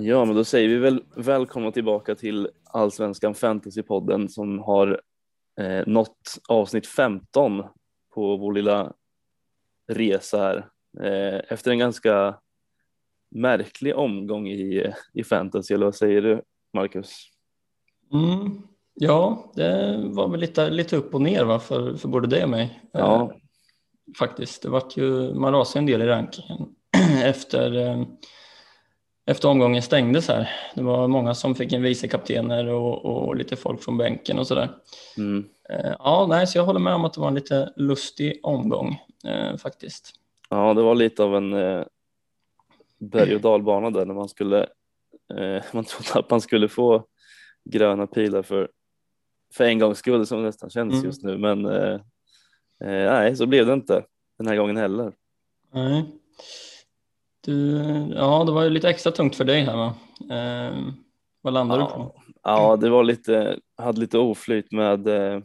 Ja, men då säger vi väl välkomna tillbaka till Allsvenskan Fantasypodden som har eh, nått avsnitt 15 på vår lilla resa här. Eh, efter en ganska märklig omgång i, i fantasy, eller vad säger du Marcus? Mm, ja, det var väl lite, lite upp och ner va, för, för både dig och mig. Ja. Eh, faktiskt, det vart ju, man rasade en del i rankingen efter, eh, efter omgången stängdes här. Det var många som fick en vicekaptener och, och lite folk från bänken och sådär. Mm. Eh, ja, nej, så jag håller med om att det var en lite lustig omgång eh, faktiskt. Ja, det var lite av en eh, berg och dalbana där när man skulle, eh, man trodde att man skulle få gröna pilar för, för en gångs skull som det nästan känns Mm. just nu, men eh, eh, nej, så blev det inte den här gången heller. Nej. Du, ja, det var ju lite extra tungt för dig här va? Eh, vad landar du på? Ja, det var lite, hade lite oflyt med eh,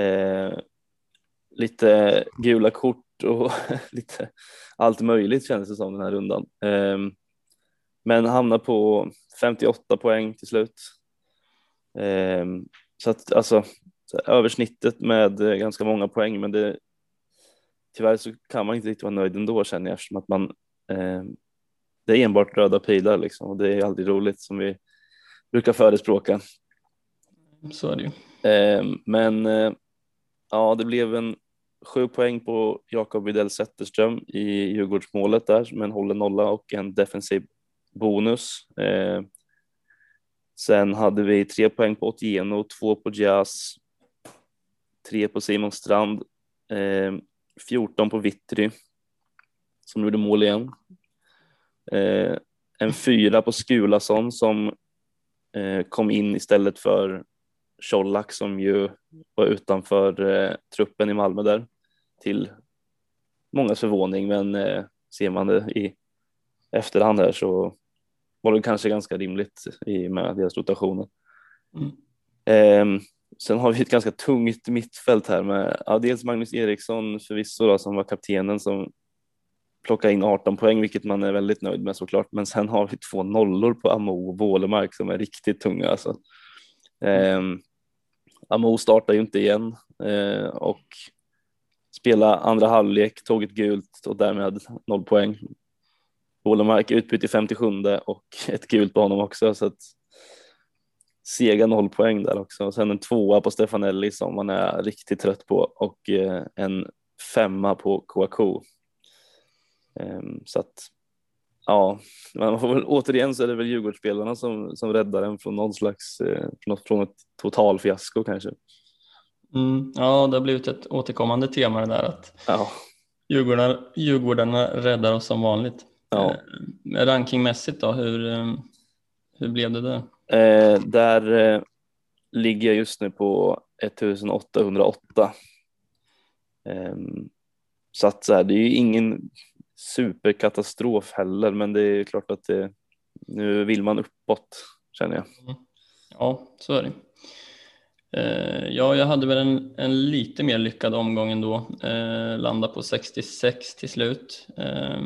eh, lite gula kort och lite allt möjligt kändes det som den här rundan. Eh, men hamnade på 58 poäng till slut. Eh, så att alltså översnittet med eh, ganska många poäng, men det tyvärr så kan man inte riktigt vara nöjd ändå känner jag eftersom att man eh, det är enbart röda pilar liksom och det är aldrig roligt som vi brukar förespråka. Så är det ju. Eh, men eh, ja, det blev en sju poäng på Jakob Widell Zetterström i Djurgårdsmålet där med en hållen nolla och en defensiv bonus. Eh, sen hade vi tre poäng på Otieno, två på Jazz, tre på Simon Strand, eh, 14 på Vittry som gjorde mål igen. Eh, en fyra på Skulason som eh, kom in istället för Colak som ju var utanför eh, truppen i Malmö där till mångas förvåning men eh, ser man det i efterhand här så var det kanske ganska rimligt i med deras rotationer. Mm. Sen har vi ett ganska tungt mittfält här med ja, dels Magnus Eriksson förvisso då, som var kaptenen som plockade in 18 poäng vilket man är väldigt nöjd med såklart men sen har vi två nollor på Amo och Wålemark som är riktigt tunga alltså. Eh, Amo startar ju inte igen eh, och spela andra halvlek, tog ett gult och därmed noll poäng. Wålemark utbytt i 57 och ett gult på honom också så att sega noll poäng där också. Och sen en tvåa på Stefanelli som man är riktigt trött på och eh, en femma på Kouakou. Ehm, så att ja, man får väl, återigen så är det väl Djurgårdsspelarna som, som räddar en från någon slags, eh, från, från ett totalfiasko kanske. Mm, ja, det har blivit ett återkommande tema det där att Ja, Djurgårdarna, Djurgårdarna räddar oss som vanligt. ja. Eh, rankingmässigt då, hur, hur blev det där? Eh, där eh, ligger jag just nu på 1808. Eh, så att så här, det är ju ingen superkatastrof heller, men det är klart att det, nu vill man uppåt känner jag. Mm. Ja, så är det. Eh, ja, jag hade väl en, en lite mer lyckad omgång ändå. Eh, landa på 66 till slut. Eh,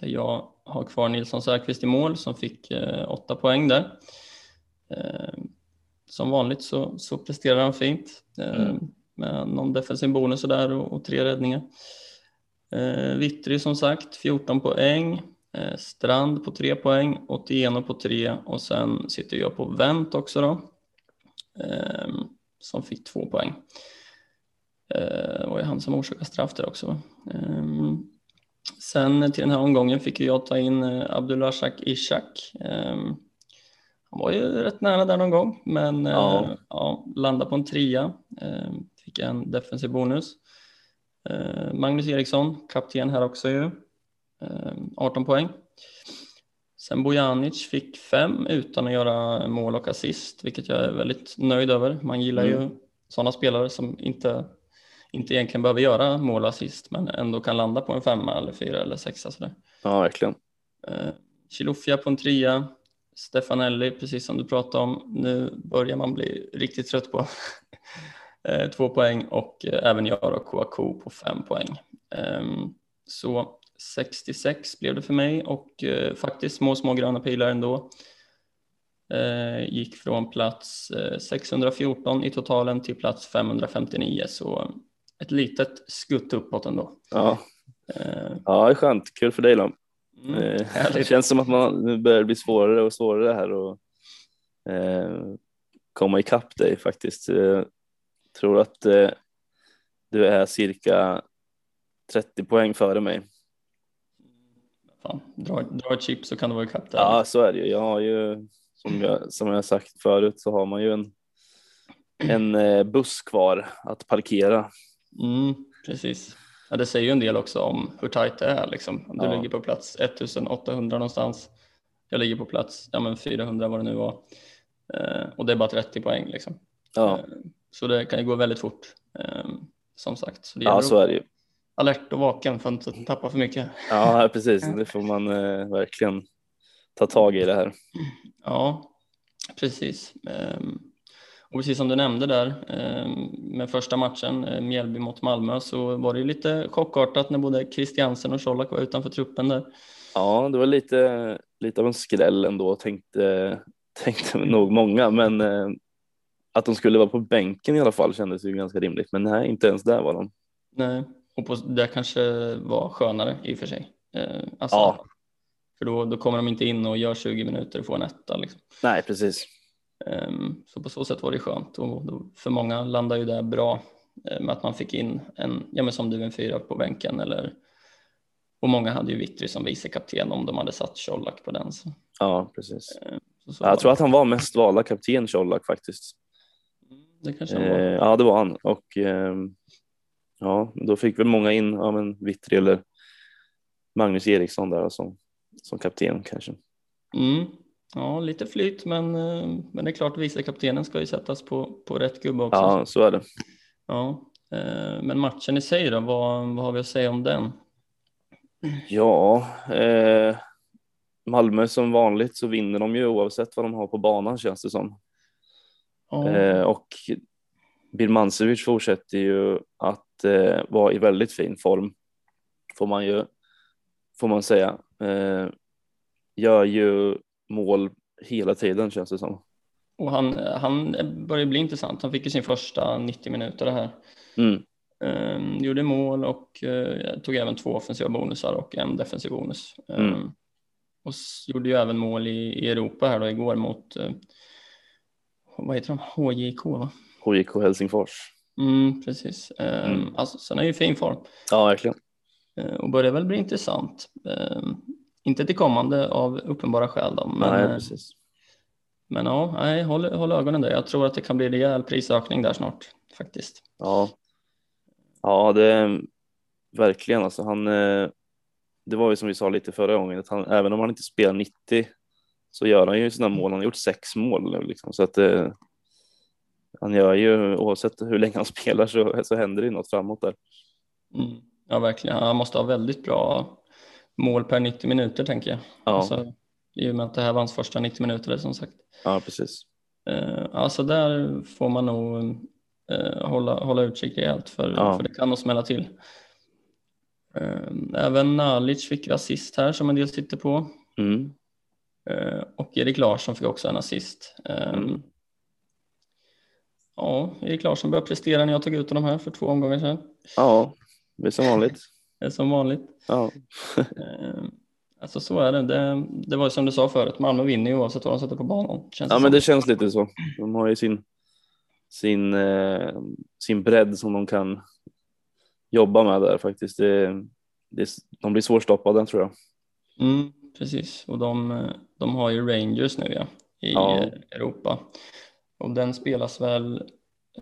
där jag har kvar Nilsson Säfqvist i mål som fick eh, 8 poäng där. Eh, som vanligt så, så presterar han fint eh, Mm. med någon defensiv bonus och där och, och tre räddningar. Eh, Vittry som sagt 14 poäng. Eh, Strand på 3 poäng, Otieno på 3 och sen sitter jag på Wendt också då. Eh, som fick 2 poäng. Eh, och är han som orsakar straff där också. sen till den här omgången fick jag ta in eh, Abdulrazak Ishak. Eh, han var ju rätt nära där någon gång, men eh, Ja. ja, landade på en trea. Eh, fick en defensiv bonus. Eh, Magnus Eriksson, kapten här också ju. Eh, 18 poäng. Sen Bojanic fick fem utan att göra mål och assist, vilket jag är väldigt nöjd över. Man gillar ju Mm. sådana spelare som inte, inte egentligen behöver göra mål och assist, men ändå kan landa på en femma eller fyra eller sexa sådär. Ja, verkligen. Eh, Chilufya på en trea. Stefanelli, precis som du pratade om. Nu börjar man bli riktigt trött på eh, två poäng och eh, även jag och Kouakou på fem poäng. Ehm, så 66 blev det för mig och eh, faktiskt små, små gröna pilar ändå. Gick från plats eh, 614 i totalen till plats 559, så ett litet skutt uppåt ändå. Ja, ja det är skönt. Kul för dig då. Mm, Eh, Det känns som att man nu börjar bli svårare och svårare här och eh, komma ikapp dig faktiskt. Eh, tror att eh, du är cirka 30 poäng före mig. Fan, dra, dra ett chip så kan det vara ikapp där. Ja, så är det ju. Jag har ju, som jag, som jag sagt förut, så har man ju en, en eh, buss kvar att parkera. Mm, precis. Ja, det säger ju en del också om hur tajt det är. Liksom. Du Ja. ligger på plats 1800 någonstans. Jag ligger på plats ja, men 400 vad det nu var. Eh, och det är bara 30 poäng. Liksom. Ja, Eh, så det kan ju gå väldigt fort. Eh, som sagt. Så det ja så är det ju. alert och vaken för att inte tappa för mycket. Ja, precis. Det får man eh, verkligen ta tag i det här. Ja, precis. Ehm, Och precis som du nämnde där ehm, med första matchen, eh, Mjällby mot Malmö, så var det ju lite chockartat när både Christiansen och Colak var utanför truppen där. Ja, det var lite, lite av en skräll ändå tänkte, tänkte nog många, men eh, att de skulle vara på bänken i alla fall kändes ju ganska rimligt. Men nej, inte ens där var de. Nej, och på, det kanske var skönare i och för sig. Eh, Alltså, Ja. För då, då kommer de inte in och gör 20 minuter och får en etta. Liksom. Nej, precis. Ehm, Så på så sätt var det skönt och för många landar ju det bra eh, med att man fick in en, ja men som du, en fyra på bänken eller och många hade ju Vittry som vicekapten om de hade satt Colak på den. Så, Ja, precis. så, så Jag tror att han var mest valda kapten, Colak faktiskt. Mm, det kanske han var. Eh, ja, det var han. Och eh, ja, då fick väl många in ja, men Vittry eller Magnus Eriksson där som, som kapten kanske. Mm. Ja, lite flyt men, eh, men det är klart vicekaptenen ska ju sättas på, på rätt gubbe också. Ja, så är det. Ja, eh, men matchen i sig då, vad, vad har vi att säga om den? Ja, eh, Malmö som vanligt så vinner de ju oavsett vad de har på banan känns det som. Ja, Eh, och Birmancevic fortsätter ju att eh, vara i väldigt fin form. Får man ju, får man säga. Eh, gör ju mål hela tiden känns det som. Och han, han börjar bli intressant. Han fick ju sin första 90 minuter här. Mm. Um, gjorde mål och uh, tog även två offensiva bonusar och en defensiv bonus. Um, Mm. Och s- gjorde ju även mål i, i Europa här då igår mot, uh, vad heter de, HJK va? HJK Helsingfors. Mm, precis. Um, Mm. Alltså, sen är ju fin form Ja, verkligen. uh, och börjar väl bli intressant. Um, inte till kommande av uppenbara skäl då, men, Nej, eh, precis. men ja, nej, håll, håll ögonen där. Jag tror att det kan bli rejäl prisökning där snart faktiskt. Ja, ja det verkligen alltså. Han, eh, det var ju som vi sa lite förra gången, att han, även om han inte spelar 90 så gör han ju sina mål. Han har gjort sex mål nu liksom, så att eh, han gör ju oavsett hur länge han spelar så, så händer det något framåt där. Mm. Ja, verkligen. Han måste ha väldigt bra mål per 90 minuter tänker jag. Ja, Alltså, I och med att det här var hans första 90 minuter som sagt. ja precis. Alltså där får man nog eh, hålla, hålla utkik rejält för, Ja. för det kan nog smälla till. Eh, även Nalic fick assist här som en del sitter på. Mm. Och Erik Larsson fick också en assist. Mm. Ja, Erik Larsson började prestera när jag tog ut honom här för två omgångar sedan. Ja, det är som vanligt. Är som vanligt. Ja, Eh, Alltså så är det. det. Det var som du sa förut, Malmö vinner ju oavsett vad de sätter på banan. Känns ja men det känns lite så. De har ju sin, sin, eh, sin bredd som de kan jobba med där faktiskt. Det, det, de blir svårstoppade tror jag. Mm, precis, och de, de har ju Rangers nu ja, i Ja. eh, Europa. Och den spelas väl,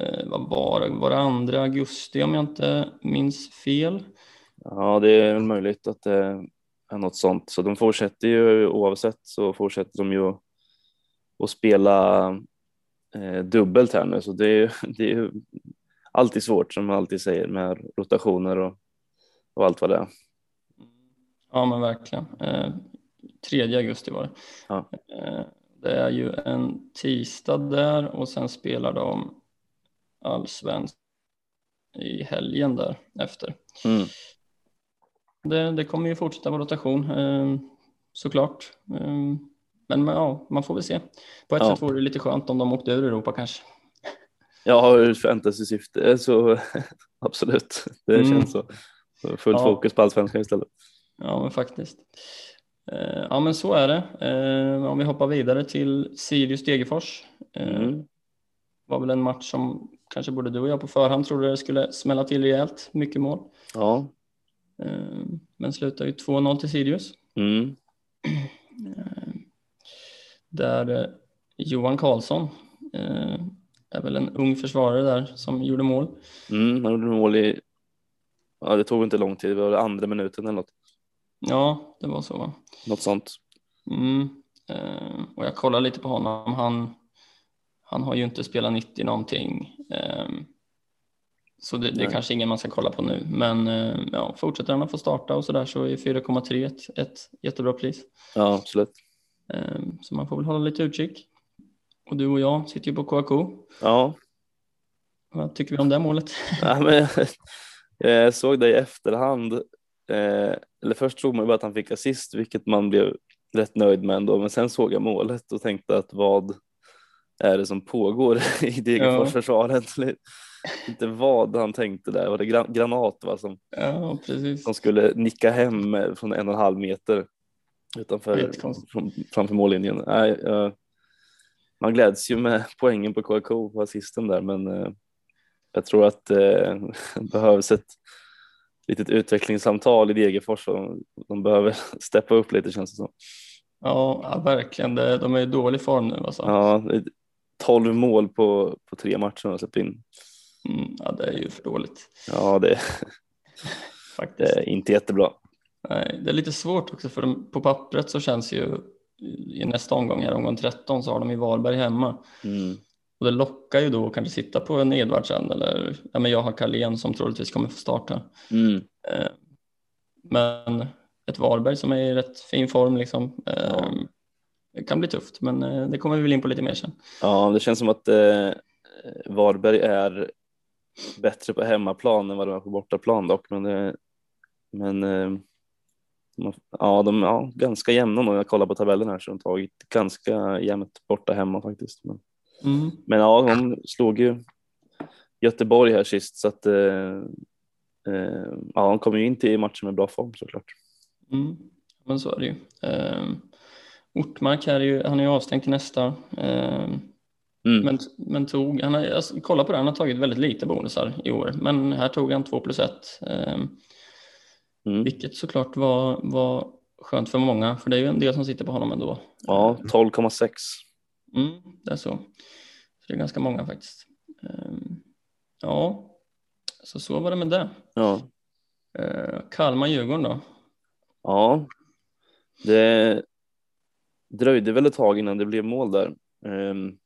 eh, vad var det, var det andra augusti om jag inte minns fel? Ja, det är möjligt att det är något sånt. Så de fortsätter ju oavsett så fortsätter de ju att spela eh, dubbelt här nu. Så det är, det är alltid svårt som man alltid säger med rotationer och, och allt vad det är. Ja men verkligen. Eh, 3 augusti var det. Ja. Eh, det är ju en tisdag där och sen spelar de allsvensk i helgen där efter. Mm. Det, det kommer ju fortsätta vara rotation eh, såklart. Eh, men ja, man får väl se. På ett Ja. sätt vore det lite skönt om de åkte ur Europa kanske. Ja, ur fantasy-syfte så absolut. Det Mm. känns så. Fullt Ja. fokus på allsvenskan istället. Ja, men faktiskt. Eh, ja, men så är det. Eh, om vi hoppar vidare till Sirius Degerfors. Eh, Mm. var väl en match som kanske både du och jag på förhand trodde det skulle smälla till rejält. Mycket mål. Ja. Eh, men slutar ju 2-0 till Sirius. Mm. Eh, där eh, Johan Karlsson eh, är väl en ung försvarare där som gjorde mål. Mm. Han gjorde mål i, ja det tog inte lång tid, det var andra minuten eller något, Ja, det var så. va? något sånt. Mm. Eh, och jag kollar lite på honom. Han, han har ju inte spelat 90 någonting. Eh, så det, det är kanske ingen man ska kolla på nu. Men eh, ja, fortsätter han att få starta och så där så är 4,3 ett, ett jättebra pris. Ja, absolut. Eh, så man får väl hålla lite utkik. Och du och jag sitter ju på KK. Ja, Vad tycker vi om det målet? ja men jag såg det i efterhand. Eh, eller först såg man ju bara att han fick assist, vilket man blev rätt nöjd med ändå. Men sen såg jag målet och tänkte att vad är det som pågår i Degerfors-försvaret? Inte vad han tänkte där. Var det gran- granat va, som, Ja, precis. som skulle nicka hem eh, från en och en halv meter utanför från, framför mållinjen. Nej, eh, man gläds ju med poängen på KK på assisten där, men eh, jag tror att det behövs ett litet utvecklingssamtal i Degerfors och de behöver steppa upp lite känns det som. Ja, ja, verkligen. De är i dålig form nu alltså. Ja, det är 12 mål på, på tre matcher de har släppt in. Mm, ja, det är ju för dåligt Ja, det, det faktiskt. är inte jättebra. Nej, det är lite svårt också för de, på pappret så känns ju i nästa omgång, här, omgång 13, så har de ju Varberg hemma. Mm. Och det lockar ju då att kanske sitta på en Edvardsen eller ja, men jag har Carlén som troligtvis kommer få starta. Mm. Eh, men ett Varberg som är i rätt fin form liksom. Eh, Det kan bli tufft, men eh, det kommer vi väl in på lite mer sen. Ja, det känns som att eh, Varberg är bättre på hemmaplan än vad de är på bortaplan dock. Men, det, men eh, ja, de är ja, ganska jämna när jag kollar på tabellen här så de tagit ganska jämnt borta hemma faktiskt. Men, Mm. men ja, de slog ju Göteborg här sist så att eh, eh, ja, de kommer ju in till matchen med bra form såklart. Mm. Men så är det ju. Eh, Ortmark här är ju, han är ju avstängd till nästa. Eh, Mm. Men, men tog, han har, alltså, kolla på det, han har tagit väldigt lite bonusar i år, men här tog han 2 plus 1. Eh, Mm. vilket såklart var, var skönt för många, för det är ju en del som sitter på honom ändå. Ja, 12,6. Mm, det är så. så. Det är ganska många faktiskt. Eh, ja, så så var det med det. Ja. Eh, Kalmar-Djurgården då? Ja, det dröjde väl ett tag innan det blev mål där ehm,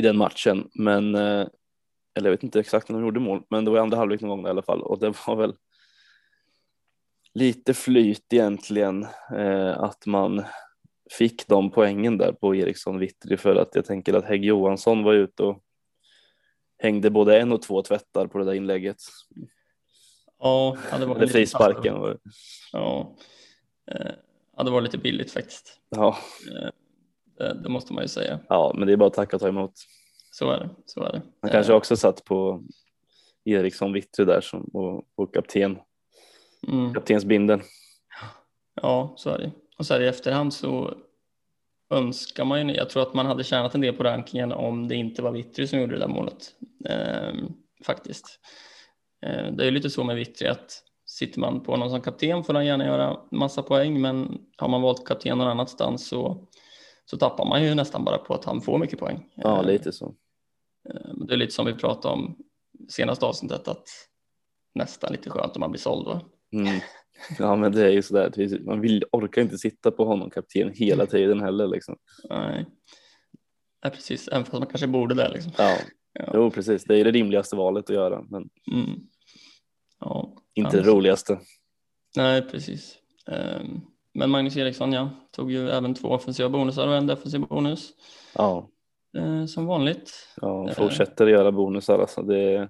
i den matchen, men eh, eller jag vet inte exakt när de gjorde mål, men det var andra halvlek någon gång i alla fall och det var väl lite flyt egentligen eh, att man fick de poängen där på Eriksson Vittry för att jag tänker att Hägg Johansson var ute och hängde både en och två tvättar på det där inlägget. Ja, det var Eller lite- frisparken. var det. Ja, eh, ja, det var lite billigt faktiskt. Ja, Det, det måste man ju säga. ja, men det är bara att tacka och ta emot. Så är det. Så är det. Han kanske Eh, också satt på Eriksson Vittry där som, och, och kapten, mm, kaptensbindeln. ja, så är det. Och så här i efterhand så önskar man ju, jag tror att man hade tjänat en del på rankingen om det inte var Vittry som gjorde det där målet. Eh, faktiskt. Eh, det är ju lite så med Vittry att sitter man på någon som kapten får han gärna göra massa poäng, men har man valt kapten någon annanstans så, så tappar man ju nästan bara på att han får mycket poäng. Ja, Eh, lite så. Eh, Det är lite som vi pratade om senaste avsnittet att nästan lite skönt om man blir såld. Va? Mm. Ja, men det är ju sådär. det är- Man vill, orkar inte sitta på honom kapten hela tiden heller liksom. Nej. Nej, precis. Även fast man kanske borde det. Liksom. Ja, Ja. jo precis. Det är det rimligaste valet att göra, men Mm. Ja. inte Ja, det roligaste. Nej, precis. Ehm, Men Magnus Eriksson, ja, tog ju även två offensiva bonusar och en defensiv bonus. Ja, eh, som vanligt. Ja, Eh. fortsätter göra bonusar alltså. Det är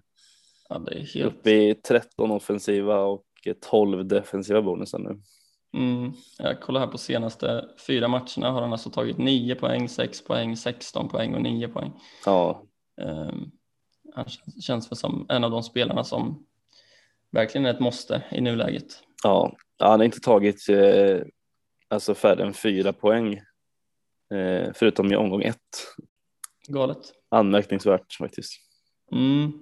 Ja, det är helt... uppe i 13 offensiva och 12 defensiva bonusar nu. Mm, jag kollar här på senaste fyra matcherna har han alltså tagit 9 poäng, 6 poäng, 16 poäng och 9 poäng. Ja, Um, han känns- känns väl som en av de spelarna som verkligen är ett måste i nuläget. ja. Han har inte tagit eh, alltså färre än fyra poäng eh, förutom i omgång ett. Galet. Anmärkningsvärt faktiskt. Mm,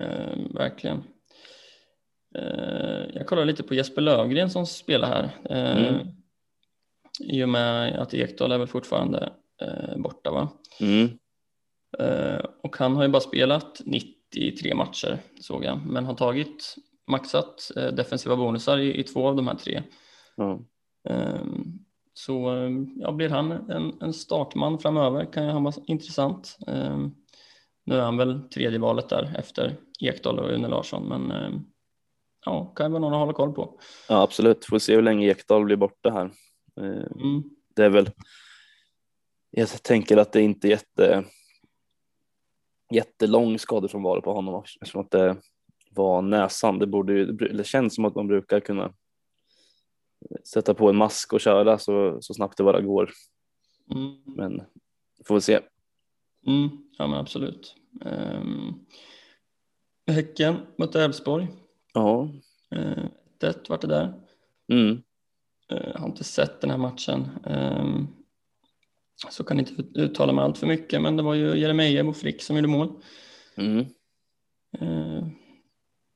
eh, verkligen. Eh, jag kollar lite på Jesper Lövgren som spelar här. Eh, Mm. I och med att Ekdal är väl fortfarande eh, borta va? Mm. Eh, och han har ju bara spelat 93 matcher såg jag, men har tagit maxat eh, defensiva bonusar i, i två av de här tre. Eh, så eh, ja, blir han en, en startman framöver kan ju han vara intressant. Eh, nu är han väl tredje valet där efter Ekdal och Une Larsson, men ja, kan ju vara någon att hålla koll på. ja, absolut. Får se hur länge Ekdal blir borta här. Mm. det är väl. Jag tänker att det inte är jätte. Jättelång skadefrånvaro på honom eftersom att det var näsan. Det borde det känns som att man brukar kunna sätta på en mask och köra så, så snabbt det bara går. Mm. Men får vi se. Mm. Ja, men absolut. Um, häcken mötte Elfsborg. Ja, Eh, 1 vart det där. mm. Eh, har inte sett den här matchen. Ehm, så kan inte ut- uttala mig allt för mycket, men det var ju Jeremejeff och Frick som gjorde mål. Mm.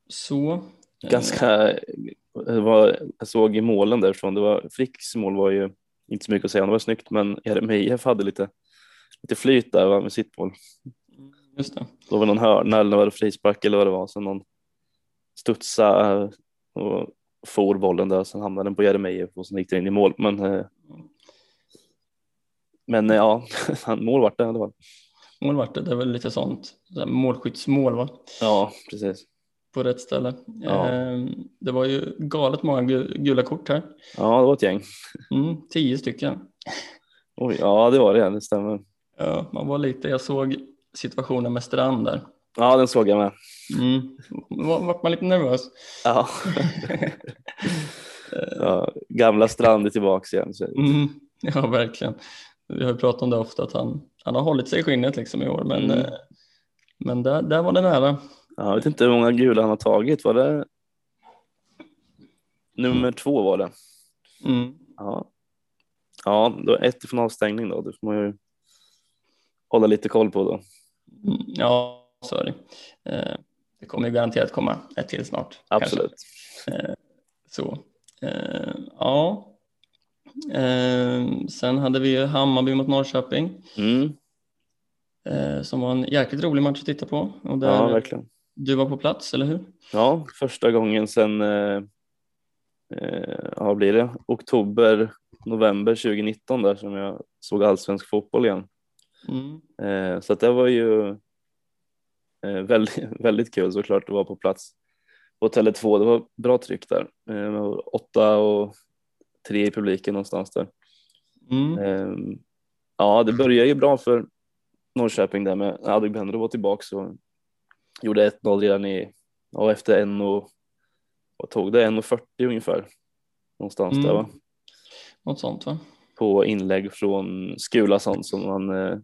Så. eh, ganska. Det var, jag såg i målen därifrån. Det var Fricks mål var ju inte så mycket att säga om. Det var snyggt, men Jeremejeff hade lite lite flyt där va, med sitt mål. Just det. Då var det någon hörna eller var det frispark eller vad det var. Sen någon studsa och for bollen där. Sen hamnade den på Jeremejeff och sen gick den in i mål. Men, eh, men eh, ja, mål vart det i alla fall. Mål vart det. Det är väl lite sånt. Målskyttsmål va? Ja, precis. På rätt ställe. Ja. Ehm, det var ju galet många gu- gula kort här. Ja, det var ett gäng. Mm, tio stycken. Oj, ja, det var det. Det stämmer. Ja, man var lite, jag såg situationen med Strand där. Ja, den såg jag med. Mm. Var, vart man lite nervös. Ja. ja, gamla Strand är tillbaks igen. Mm, ja, verkligen. Vi har ju pratat om det ofta att han, han har hållit sig i skinnet liksom i år, men, Mm. eh, men där, där var det nära. Ja, jag vet inte hur många gula han har tagit. Var det nummer två var det? Mm. Ja, ja då ett från avstängning då. Det får man ju hålla lite koll på då. Mm, Ja, så är det. Eh, det kommer ju garanterat komma ett till snart. kanske. Absolut. Eh, så. Eh, ja. Sen hade vi ju Hammarby mot Norrköping Mm. som var en jäkligt rolig match att titta på. Och där, Ja, verkligen. Du var på plats, eller hur? Ja, första gången sedan, eh, eh, ja, blir det, oktober, november 2019 där som jag såg allsvensk fotboll igen. Mm. Eh, så det var ju eh, väldigt, väldigt kul såklart att vara på plats på Tele2. Det var bra tryck där. Eh, åtta och tre i publiken någonstans där. Mm. Eh, ja, det började ju bra för Norrköping där med Adegbenro var tillbaka och gjorde 1-0 redan i, ja, efter en och, vad tog det, 1.40 ungefär. Någonstans Mm. där va? Något sånt va? på inlägg från Skulason som han eh,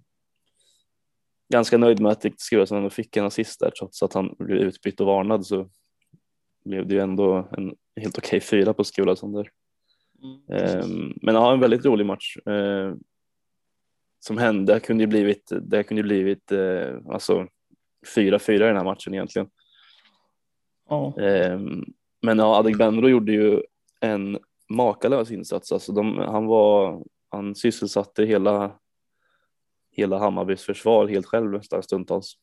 ganska nöjd med att Skulason ändå fick en assist där trots att han blev utbytt och varnad så blev det ju ändå en helt okej fyra på Skulason där. Mm. Ehm, men ja, en väldigt rolig match eh, som hände. Det kunde ju blivit, det kunde ju blivit eh, alltså 4-4 i den här matchen egentligen. Ja. Ehm, men ja, Adegbenro gjorde ju en makalös insats. Alltså de, han, var, han sysselsatte hela, hela Hammarbys försvar helt själv nästan stundtals.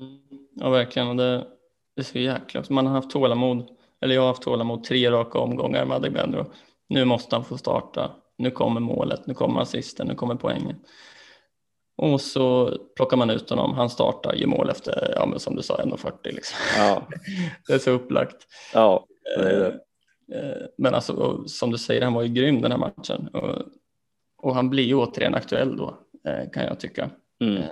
Mm. Ja, verkligen. Det, det är så jäkla... Man har haft tålamod, eller jag har haft tålamod tre raka omgångar med Adegbenro. Nu måste han få starta. Nu kommer målet, nu kommer assisten, nu kommer poängen. Och så plockar man ut honom. Han startar, gör mål efter, ja men som du sa, 1.40 liksom. Ja, Det är så upplagt. ja det är det. Eh, Men alltså, som du säger, han var ju grym den här matchen. Och, och han blir ju återigen aktuell då, eh, kan jag tycka. Mm. Eh,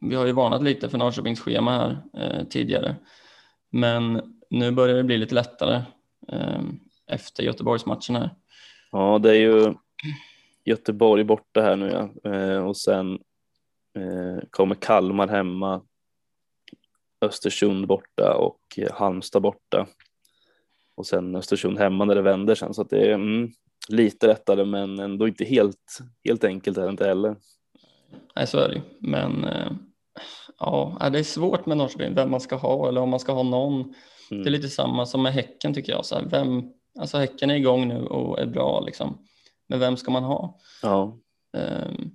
Vi har ju varnat lite för Norrköpings schema här eh, tidigare, men nu börjar det bli lite lättare eh, efter Göteborgsmatchen här. Ja, det är ju Göteborg borta här nu ja. Eh, och sen eh, kommer Kalmar hemma, Östersund borta och eh, Halmstad borta. Och sen Östersund hemma när det vänder sen så att det är mm, lite lättare men ändå inte helt, helt enkelt är det inte heller. Nej, så är det ju. Men eh, ja, det är svårt med Norrköping, vem man ska ha eller om man ska ha någon. Mm. Det är lite samma som med Häcken tycker jag. Så här, vem, alltså Häcken är igång nu och är bra liksom. Men vem ska man ha? Ja, Ehm,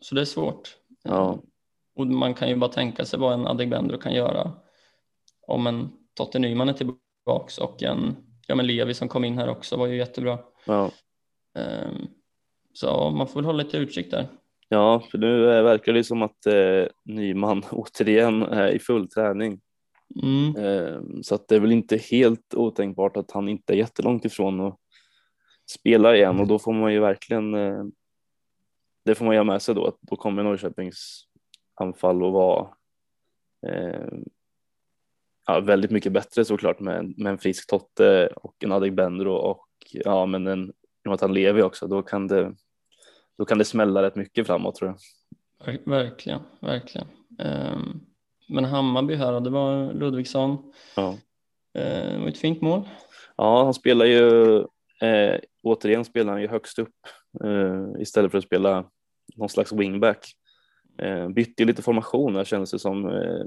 så det är svårt. Ja, Ehm, och man kan ju bara tänka sig vad en Adegbenro kan göra om en Totte Nyman är tillbaks och en ja, men Levi som kom in här också var ju jättebra. ja. Ehm, så man får väl hålla lite utkik där. Ja, för nu eh, verkar det som att eh, Nyman återigen är i full träning. Mm. Eh, så att det är väl inte helt otänkbart att han inte är jättelångt ifrån att spela igen och då får man ju verkligen eh, det får man göra med sig då att då kommer Norrköpings anfall att vara eh, ja, väldigt mycket bättre såklart med, med en frisk Totte och en Adegbenro och ja men en Jonathan Levi också då kan det då kan det smälla rätt mycket framåt tror jag. Ver- Verkligen, verkligen. Ehm, men Hammarby här, det var Ludvigsson. Ja. Ehm, det var ett fint mål. Ja, han spelar ju eh, återigen spelar han ju högst upp istället för att spela någon slags wingback. Eh, bytte ju lite formationer kändes det som eh,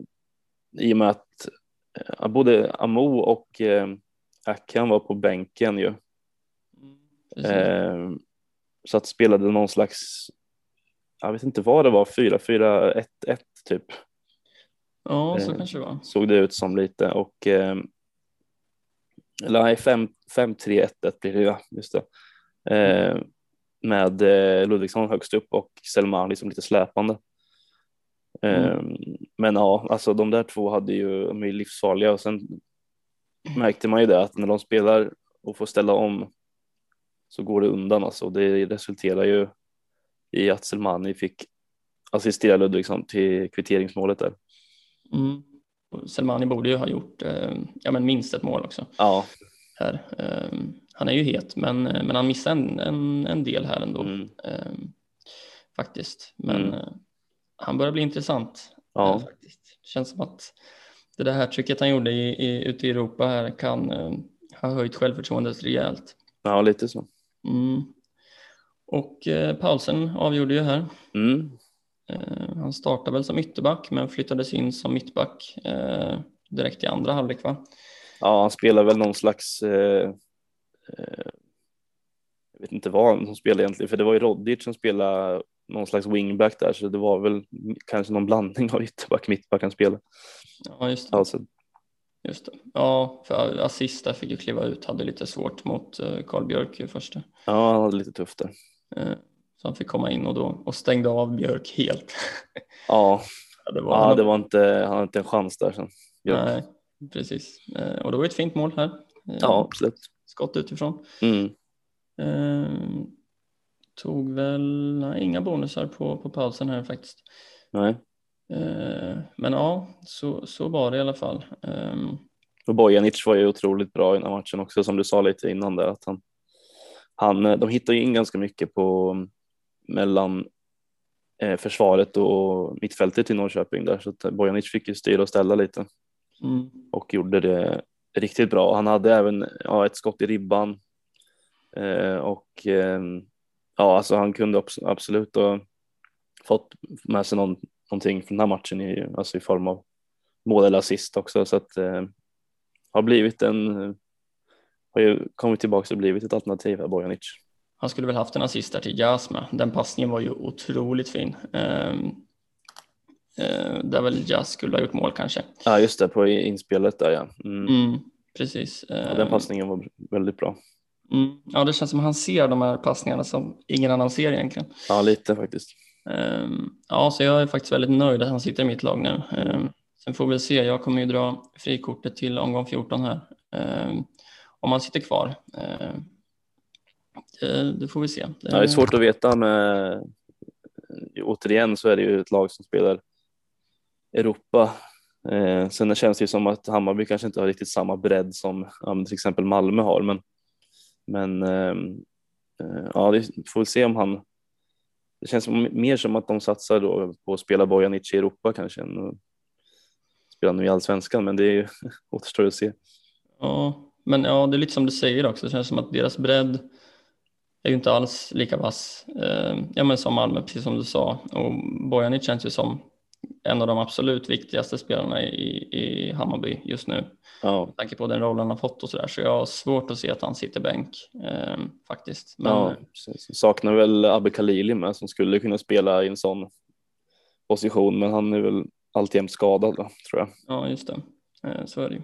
i och med att eh, både Amo och eh, Akan var på bänken ju. Eh, så att spelade någon slags, jag vet inte vad det var, 4-4-1-1 typ ja, så eh, kanske det var. såg det ut som lite och eh, eller nej, 5-3-1-1 blir det ja, just det. Eh, med eh, Ludvigsson högst upp och Selman liksom lite släpande. Eh, Men ja, alltså de där två hade ju, de är livsfarliga och sen märkte man ju det att när de spelar och får ställa om så går det undan alltså. Det resulterar ju i att Selmani fick assistera Ludvigsson till kvitteringsmålet där. Mm. Och Selmani borde ju ha gjort eh, ja, men minst ett mål också Ja, här. Ehm, han är ju het, men, eh, men han missar en, en, en del här ändå mm, ehm, faktiskt. Men Mm. eh, han börjar bli intressant. ja, eh, faktiskt. Det känns som att det där här trycket han gjorde i, i, ute i Europa här kan ha höjt självförtroendet rejält. ja, lite så. Mm. Och eh, Paulsen avgjorde ju här. Mm, Eh, han startade väl som ytterback men flyttades in som mittback eh, direkt i andra halvlek va? Ja, han spelar väl någon slags, eh, eh, jag vet inte vad han spelar egentligen, för det var ju Rodic som spelade någon slags wingback där, så det var väl kanske någon blandning av ytterback mittback han spelade. Ja just det. Alltså, Just det. Ja, för assist där fick ju kliva ut, hade lite svårt mot eh, Karl Björk i första. ja, han hade lite tufft där. Eh, så han fick komma in och då och stängde av Björk helt. Ja, ja, det var, ja det var inte, han hade inte en chans där sen. Björk. Nej, precis. Eh, och det var ett fint mål här. Eh, Ja, absolut. Skott utifrån. Mm. Eh, tog väl nej, inga bonusar på, på pausen här faktiskt. Nej. Men ja, så, så var det i alla fall. Ehm, Och Bojanic var ju otroligt bra i den här matchen också, som du sa lite innan där, att han, han de hittar ju in ganska mycket på mellan eh, försvaret och mittfältet i Norrköping där, så att Bojanic fick ju styra och ställa lite. Mm, och gjorde det riktigt bra. Han hade även ja, ett skott i ribban eh, och eh, ja, alltså han kunde abs- absolut ha fått med sig någon, någonting från den här matchen i, alltså i form av mål eller assist också så att eh, har blivit en har ju kommit tillbaka och blivit ett alternativ här Bojanic. han skulle väl haft en assist där till Jas med. Den passningen var ju otroligt fin. Eh, där väl Jas skulle ha gjort mål kanske. Ja just det på inspelet där ja. Mm. Mm, precis. ja den passningen var väldigt bra. mm, ja, det känns som han ser de här passningarna som ingen annan ser egentligen. Ja lite faktiskt. Ehm, ja, så jag är faktiskt väldigt nöjd att han sitter i mitt lag nu. Ehm, sen får vi se. Jag kommer ju dra frikortet till omgång 14 här. Ehm, om han sitter kvar. Det, det får vi se. Ja, det är svårt att veta med återigen så är det ju ett lag som spelar Europa. Eh, sen känns det ju som att Hammarby kanske inte har riktigt samma bredd som ja, till exempel Malmö har, men, men ehm, eh, ja, vi får väl se om han. Det känns som, mer som att de satsar då på att spela Bojanic i Europa kanske än att spela nu i allsvenskan, men det är ju återstår att se. Ja, men ja, det är lite som du säger också. Det känns som att deras bredd är ju inte alls lika vass eh, ja, men som Malmö, precis som du sa. Och Bojanic känns ju som en av de absolut viktigaste spelarna i, i Hammarby just nu. Ja. Med tanke på den rollen han har fått och sådär. Så jag har svårt att se att han sitter bänk eh, faktiskt. Men, ja, precis. Saknar väl Abbe Khalili med som skulle kunna spela i en sån position, men han är väl alltjämt skadad då, tror jag. Ja, just det. Eh, så är det ju.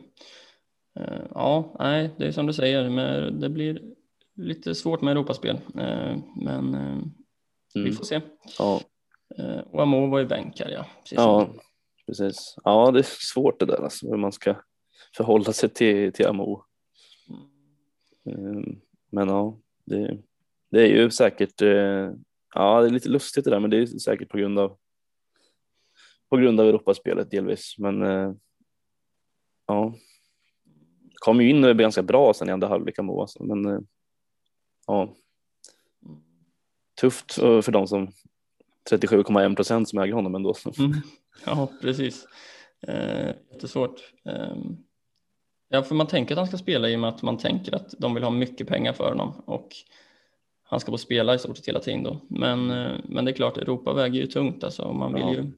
Eh, ja, nej, det är som du säger, men det blir lite svårt med Europaspel, eh, men vi Mm. får se. Ja, Och Amo var ju bänkad, ja. Precis ja, precis. Ja, det är svårt det där alltså, hur man ska förhålla sig till, till Amo. Mm, Men ja, det, det är ju säkert, eh, ja det är lite lustigt det där, men det är säkert på grund av på grund av Europaspelet delvis, men eh, ja. Kom ju in och är ganska bra sen i andra halvlek Amo alltså, men eh, ja. Tufft eh, för de som 37,1 procent som äger honom ändå. Mm. Ja, precis. Eh, jättesvårt. Eh, ja, för man tänker att han ska spela i och med att man tänker att de vill ha mycket pengar för honom och han ska få spela i stort sett hela tiden då. Men, eh, men det är klart, Europa väger ju tungt alltså och man vill Ja. ju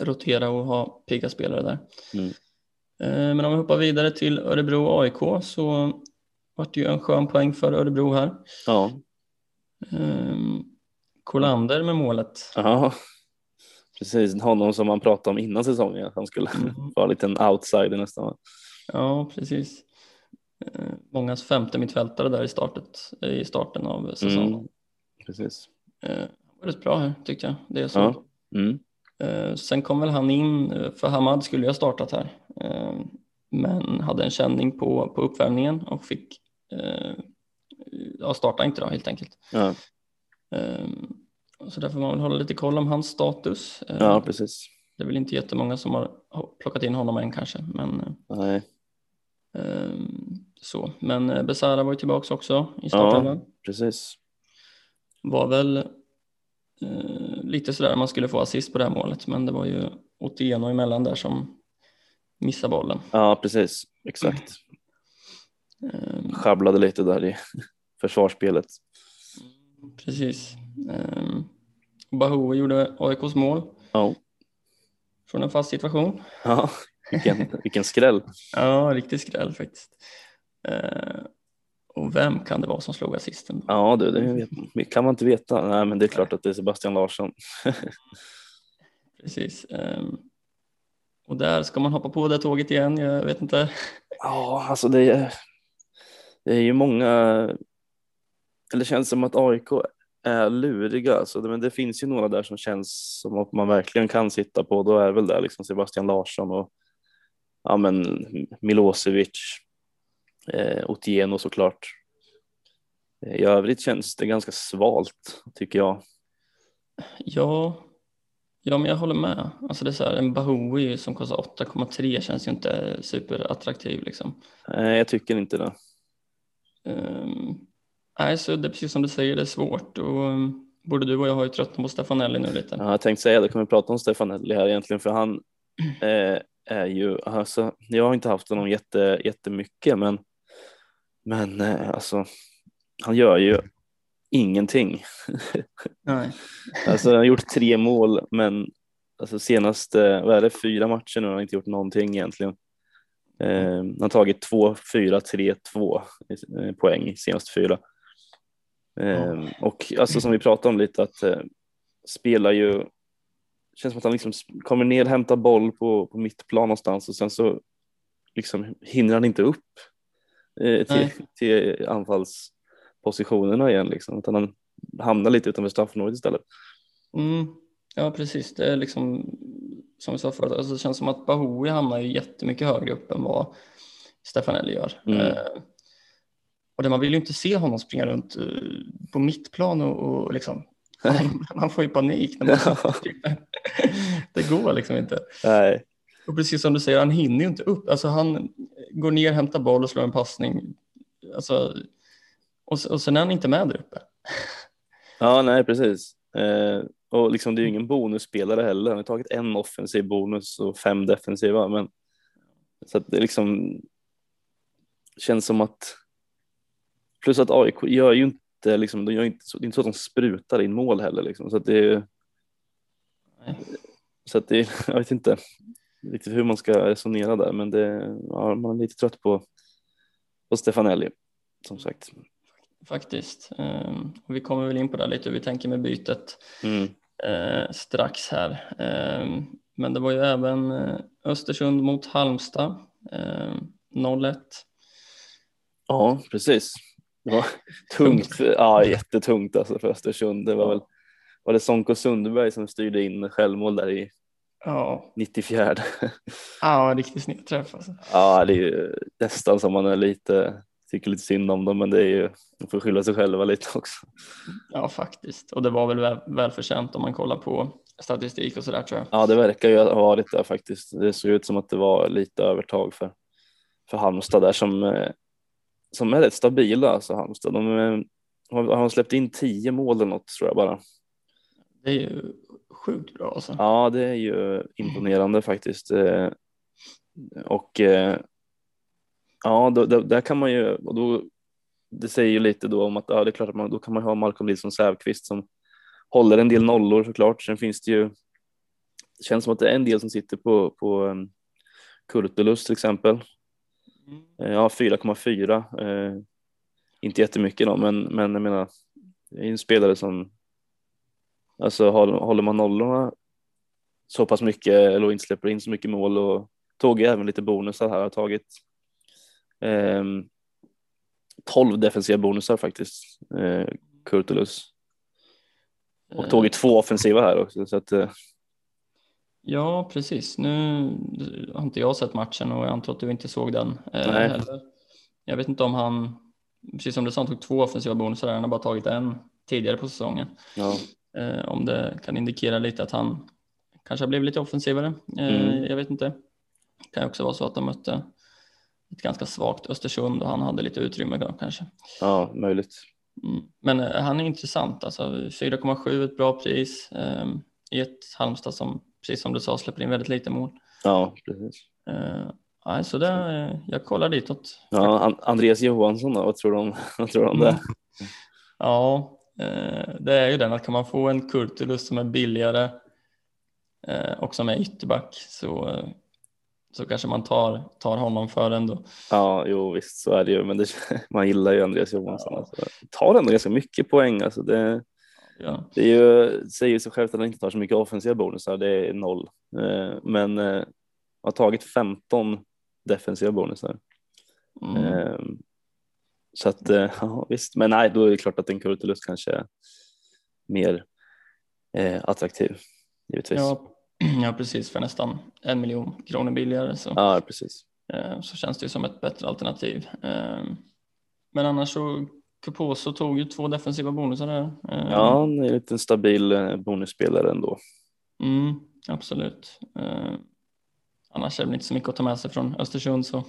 rotera och ha pigga spelare där. Mm. Eh, men om vi hoppar vidare till Örebro AIK så vart det ju en skön poäng för Örebro här. Ja, Eh, Kolander med målet. ja. precis. Honom som man pratade om innan säsongen, att han skulle Mm. vara en liten outsider nästan. Ja, precis. Eh, Mångas femte mittfältare där i, startet, i starten av säsongen. Mm. Precis. Eh, var rätt bra här tyckte jag. Det är så. Ja. Mm. Eh, Sen kom väl han in, eh, för Hamad skulle ju ha startat här, eh, men hade en känning på, på uppvärmningen och fick ja, starta inte då helt enkelt. Ja. Eh, Så där får man väl hålla lite koll om hans status. Ja, precis. Det är väl inte jättemånga som har plockat in honom än kanske, men eh, Nej, Ehm, Så, men eh, Besara var ju tillbaka också i startelvan. precis. Var väl eh, lite sådär man skulle få assist på det här målet, men det var ju Otieno emellan där som missade bollen. Ja, precis. Exakt. Ehm, Sjabblade lite där i försvarsspelet. Precis. Um, Bahoui gjorde AIKs mål Ja, från en fast situation. ja. Vilken, vilken skräll. Ja, riktig skräll faktiskt. Ehm, och vem kan det vara som slog assisten? Ja, det vet, kan man inte veta. Nej, men det är klart att det är Sebastian Larsson. Precis. Ehm, och där ska man hoppa på det tåget igen, jag vet inte. Ja, alltså det är, det är ju många, eller det känns som att AIK är luriga, alltså, men det finns ju några där som känns som att man verkligen kan sitta på, då är väl det liksom Sebastian Larsson och ja, men Milosevic, eh, Otieno såklart. I övrigt känns det ganska svalt tycker jag. Ja, ja men jag håller med. Alltså det är så här, en Bahoui som kostar 8,3 känns ju inte superattraktiv liksom. Nej, jag tycker inte det. Um, nej, så det är precis som du säger, det är svårt och um, både du och jag har ju tröttnat på Stefanelli nu lite. Ja, jag tänkte säga det, kan vi prata om Stefanelli här egentligen, för han eh, är ju, alltså, jag har inte haft honom jätte, jättemycket, men, men eh, alltså, han gör ju ingenting. Nej. Alltså, han har gjort tre mål, men alltså, senaste, vad är det, fyra matcher nu har han inte gjort någonting egentligen. Eh, han har tagit två, fyra, tre, två eh, poäng i senaste fyra. Eh, och alltså som vi pratade om lite att eh, spelar ju känns som att han liksom kommer ner, hämtar boll på, på mittplan någonstans och sen så liksom hinner han inte upp eh, till, till anfallspositionerna igen liksom, utan han hamnar lite utanför straffområdet istället. Mm, ja, precis. Det är liksom som vi sa förut, alltså det känns som att Bahoui hamnar ju jättemycket högre upp än vad Stefanelli gör. Mm. Eh, och man vill ju inte se honom springa runt eh, på mittplan och, och liksom Han, han får ju panik. När man det går liksom inte. Nej, Och precis som du säger, han hinner ju inte upp. Alltså han går ner, hämtar boll och slår en passning. Alltså, och, och sen är han inte med där uppe. ja, nej precis. Eh, och liksom, det är ju ingen bonusspelare heller. Han har tagit en offensiv bonus och fem defensiva. Men, så att det liksom känns som att plus att AIK gör ju inte liksom, de gör inte det är inte så att de sprutar in mål heller liksom. Så att det är så att det jag vet inte riktigt hur man ska resonera där, men det, ja, man är lite trött på, på Stefanelli som sagt. Faktiskt. Ehm, vi kommer väl in på det lite hur vi tänker med bytet Mm. eh, strax här. Ehm, men det var ju även eh, Östersund mot Halmstad. Ehm, 0-1. Ja, precis. Det var tungt, ja jättetungt alltså för Östersund. Det var väl, var det Sonko Sundberg som styrde in självmål där i Ja, 94. ja riktigt snedträff alltså. Ja, det är ju nästan som man är lite, tycker lite synd om dem, men det är ju, de får skylla sig själva lite också. Ja, faktiskt. Och det var väl väl, välförtjänt om man kollar på statistik och sådär tror jag. Ja, det verkar ju ha varit där faktiskt. Det såg ut som att det var lite övertag för, för Halmstad där som, eh, som är rätt stabila, alltså Halmstad. De eh, har, har släppt in tio mål eller något tror jag bara. Det är ju sjukt bra alltså. Ja, det är ju imponerande faktiskt. Eh, Och eh, ja, då, då, där kan man ju, och då, det säger ju lite då om att ja, det är klart att man, då kan man ha Malcolm Nilsson Säfqvist som håller en del nollor såklart. Sen finns det ju, det känns som att det är en del som sitter på, på Kurtulus till exempel. Eh, Ja, 4,4. Eh, inte jättemycket då, men, men jag menar, det är en spelare som, alltså håller, man nollorna så pass mycket eller inte släpper in så mycket mål och tog ju även lite bonusar här, har tagit eh, 12 defensiva bonusar faktiskt, eh, Kurtulus. Och tog ju två offensiva här också, så att eh, Ja, precis. Nu har inte jag sett matchen och jag antar att du inte såg den eh, heller. Jag vet inte om han, precis som du sa, han tog två offensiva bonusar han har bara tagit en tidigare på säsongen. ja, Eh, om det kan indikera lite att han kanske har blivit lite offensivare. Eh, Mm. Jag vet inte. Det kan också vara så att de mötte ett ganska svagt Östersund och han hade lite utrymme då, kanske. ja, möjligt. Mm. Men eh, han är intressant, alltså 4,7 ett bra pris eh, i ett Halmstad som, precis som du sa, släpper in väldigt lite mål. Ja, precis. Eh, nej, så det, eh, jag kollar ditåt. Ja, An- Andreas Johansson då, vad tror du om, vad tror du om det? Mm. Ja, eh, det är ju den att kan man få en Kurtulus som är billigare och som är ytterback så, så kanske man tar, tar honom för ändå. Ja, jo visst så är det ju, men det, man gillar ju Andreas Johansson. Alltså. Tar ändå ganska mycket poäng, alltså det, Ja, det är ju, säger sig självt att han inte tar så mycket offensiva bonusar, det är noll. Eh, men eh, har tagit 15 defensiva bonusar. mm. Eh, så att, eh, ja visst, men nej, då är det klart att en Kurtulus kanske är mer attraktiv, givetvis. Ja, ja, ja, precis för nästan en miljon kronor billigare så, precis. eh, så känns det ju som ett bättre alternativ. Eh, men annars så Kuposo tog ju två defensiva bonusar där. Eh, Ja, han är en liten stabil eh, bonusspelare ändå. Mm, absolut. Eh, annars är det inte så mycket att ta med sig från Östersund så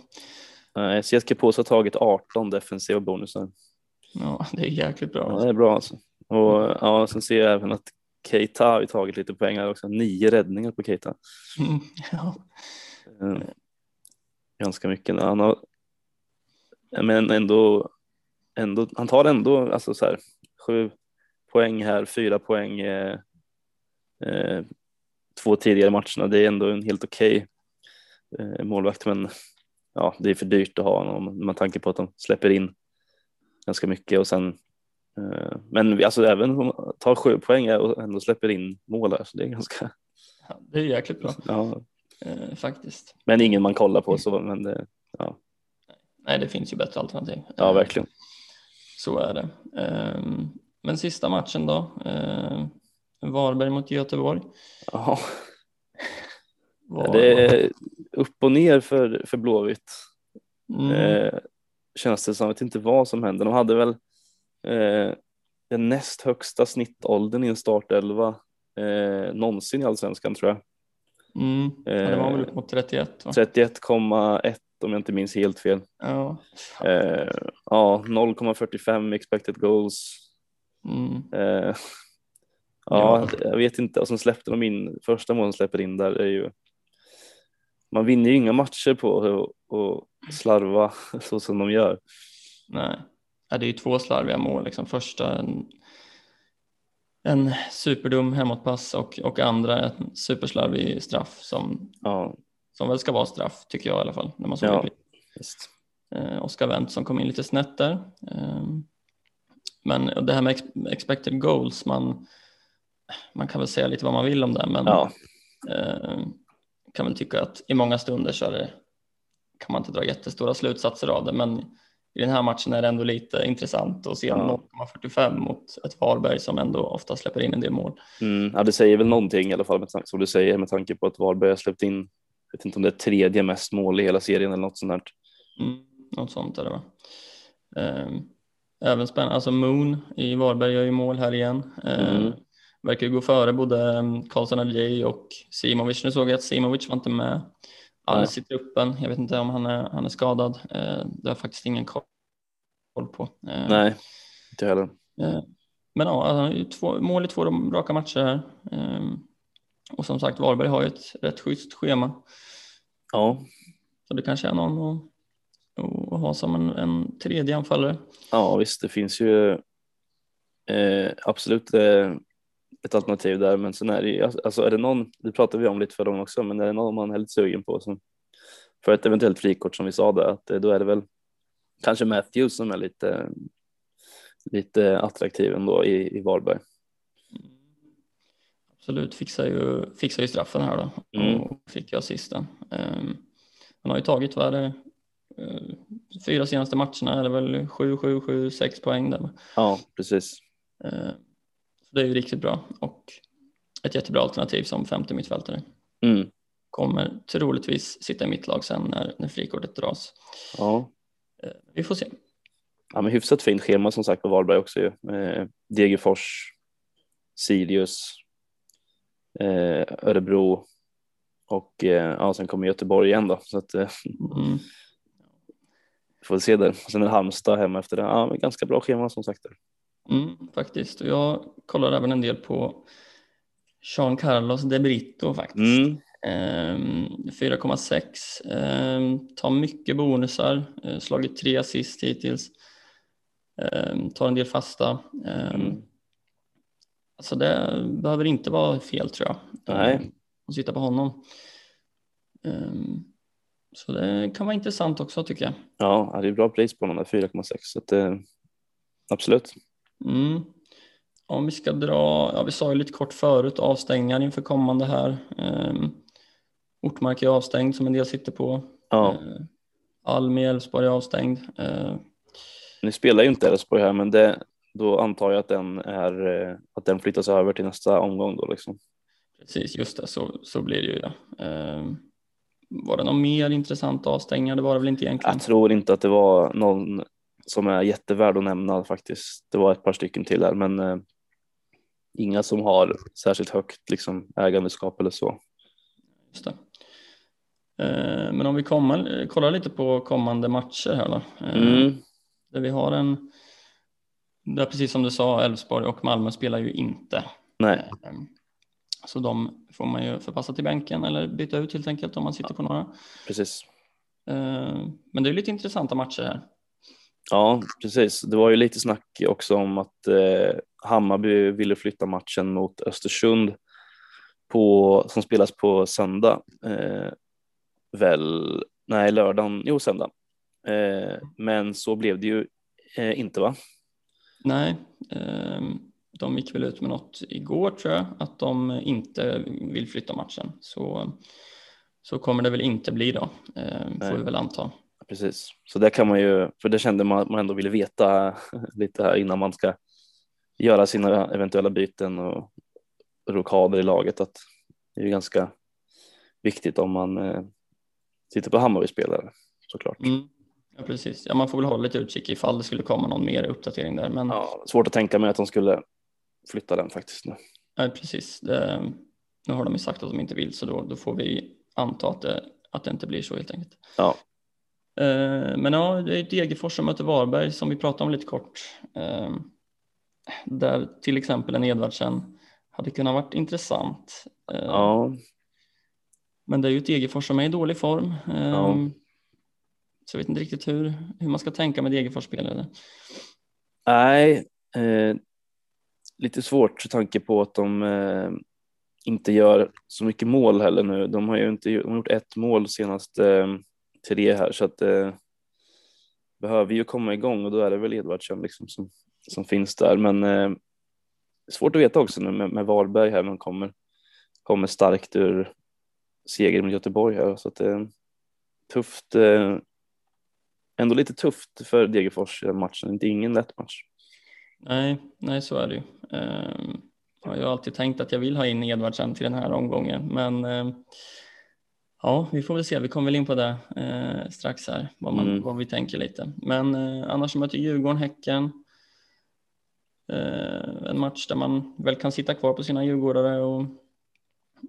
CSK Pås har tagit 18 defensiva bonusar. ja, det är jäkligt bra. Ja, det är bra alltså. Och ja, sen ser jag även att Keita har tagit lite poäng här också. Nio räddningar på Keita. Mm, ja. Ganska mycket. Han har, men ändå, ändå, han tar ändå alltså så här, sju poäng här, fyra poäng eh, eh, två tidigare matcherna. Det är ändå en helt okej eh, målvakt, men ja, det är för dyrt att ha honom med tanke på att de släpper in ganska mycket och sen eh, men vi- alltså även om man tar sju poäng och ändå släpper in mål här, så det är ganska, Ja, det är jäkligt bra ja, eh, faktiskt. men ingen man kollar på så, men det, Nej, det finns ju bättre alternativ. ja verkligen. Så är det. Eh, men sista matchen då. Eh, Varberg mot Göteborg. Ja. Var, Det är upp och ner för, för Blåvitt. mm, Eh, känns det som, jag vet inte vad som hände. De hade väl, eh, den näst högsta snittåldern i en startelva eh, någonsin i allsvenskan tror jag. Mm. Ja, det var väl upp mot 31 va? 31,1 om jag inte minns helt fel. Ja. Eh, ja, 0,45 expected goals. Mm. Eh, ja, Ja. jag vet inte. Och sen släppte de in, första målen släpper in där är ju man vinner ju inga matcher på att- att slarva så som de gör. Nej. Ja, det är ju två slarviga mål. Liksom. Första en, en superdum hemåtpass och, och andra en superslarvig straff som, Ja, som väl ska vara straff tycker jag i alla fall. När man såg Ja. det. eh, Oskar Wendt som kom in lite snett där. Eh, men det här med ex expected goals, man, man kan väl säga lite vad man vill om det, men Ja, eh, kan väl tycka att i många stunder så det, kan man inte dra jättestora slutsatser av det, men i den här matchen är det ändå lite intressant att se Ja. 0,45 mot ett Varberg som ändå ofta släpper in en del mål. mm, ja, det säger väl någonting i alla fall med tanke, som du säger med tanke på att Varberg har släppt in, vet inte om det är tredje mest mål i hela serien eller något sånt där. Mm, något sånt är det va. Eh, även spännande, alltså Moon i Varberg gör ju mål här igen. Eh, Mm. Verkar gå före både mm, Karlsson Adjei och Simovic. Nu såg jag att Simovic var inte med alls i truppen. Jag vet inte om han är, han är skadad. Det har faktiskt ingen koll på. Nej, inte heller. men ja, han har ju två, mål i två raka matcher här. Och som sagt, Varberg har ju ett rätt schysst schema. Ja, Så det kanske är någon att, att ha som en, en tredje anfallare. ja visst, det finns ju eh, absolut eh, ett alternativ där, men sen är det ju, alltså är det någon, det pratade vi om lite förra gången också, men är det någon man är lite sugen på som för ett eventuellt frikort som vi sa där, att eh, då är det väl kanske Matthews som är lite, lite attraktiv ändå i, i Varberg. Absolut, fixar ju, fixar ju straffen här då Mm. och fick jag assisten. Um, han har ju tagit, vad är det, eh, fyra senaste matcherna är det väl 7, 7, 7, 6 poäng där. Ja, precis. Eh, så det är ju riktigt bra och ett jättebra alternativ som femte mittfältare. Mm. Kommer troligtvis sitta i mitt lag sen när, när frikortet dras. Ja. Eh, vi får se. ja, men hyfsat fint schema som sagt på Varberg också ju. Eh, Degerfors, Sirius, Örebro och eh, ja, sen kommer Göteborg igen då. Så att eh, Mm. vi får se där. Sen är det Halmstad hemma efter det. Ja, men ganska bra schema som sagt. Där. Mm, faktiskt, och jag kollar även en del på Jean Carlos de Brito faktiskt. Mm. Ehm, 4,6. Ehm, tar mycket bonusar, eh, slagit tre assist hittills. Ehm, tar en del fasta. Ehm, Mm. Alltså det behöver inte vara fel tror jag. Nej. Ehm, Att sitta på honom. Ehm, så det kan vara intressant också tycker jag. Ja, det är bra pris på honom där 4,6 så att, absolut. Mm. Om vi ska dra, ja vi sa ju lite kort förut, avstängningar inför kommande här. Um, Ortmark är avstängd som en del sitter på. Ja, Almi Elfsborg är avstängd. Nu spelar ju inte Elfsborg här, men det, då antar jag att den är eh, att den flyttas över till nästa omgång då liksom. precis, just det, så, så blir det ju det. Um, var det någon mer intressant avstängningar? Det var det väl inte egentligen? Jag tror inte att det var någon som är jättevärd att nämna faktiskt. Det var ett par stycken till här, men eh, inga som har särskilt högt liksom, ägandeskap eller så. Just det. Uh, men om vi kommer, kollar lite på kommande matcher här då. Uh, Mm. Där vi har en, där precis som du sa, Elfsborg och Malmö spelar ju inte. Nej, Ehm, Så de får man ju förpassa till bänken eller byta ut helt enkelt om man sitter på några. precis. Ehm, Men det är lite intressanta matcher här. Ja, precis. Det var ju lite snack också om att eh, Hammarby ville flytta matchen mot Östersund på, som spelas på söndag. Eh, väl, nej, lördagen, jo söndag. Eh, men så blev det ju inte va? Nej, ehm, de gick väl ut med något igår tror jag, att de inte vill flytta matchen. Så, så kommer det väl inte bli då, ehm, får Nej. vi väl anta. Precis, så där kan man ju, för det kände man att man ändå ville veta lite här innan man ska göra sina eventuella byten och rockader i laget att det är ju ganska viktigt om man eh, sitter på Hammarby-spelare såklart. Mm, Ja, precis. Ja, man får väl hålla lite utkik ifall det skulle komma någon mer uppdatering där. Men Ja, svårt att tänka mig att de skulle flytta den faktiskt nu. nej, precis. Det, nu har de ju sagt att de inte vill så då, då får vi anta att det, att det inte blir så helt enkelt. Ja, Eh, men ja, det är Degerfors som möter Varberg som vi pratade om lite kort. Eh, där till exempel en Edvardsen hade kunnat varit intressant. Eh, ja, Men det är ju ett Degerfors som är i dålig form. Eh, Ja. Så jag vet inte riktigt hur, hur man ska tänka med Degerfors spelare. nej, eh, lite svårt med tanke på att de eh, inte gör så mycket mål heller nu. De har ju inte de har gjort ett mål senast eh, tre här så att eh, behöver ju komma igång och då är det väl Edvardsson liksom som, som finns där. Men eh, svårt att veta också nu med, med Varberg här, men kommer, kommer starkt ur seger mot Göteborg här så att det är tufft. Eh, Ändå lite tufft för Degerfors i den matchen. Inte ingen lätt match. Nej, nej så är det ju. Eh, Jag har alltid tänkt att jag vill ha in Edvardsen till den här omgången, men eh, ja, vi får väl se. Vi kommer väl in på det eh, strax här, vad, man, Mm. vad vi tänker lite. Men eh, annars möter Djurgården Häcken. Eh, en match där man väl kan sitta kvar på sina djurgårdare och,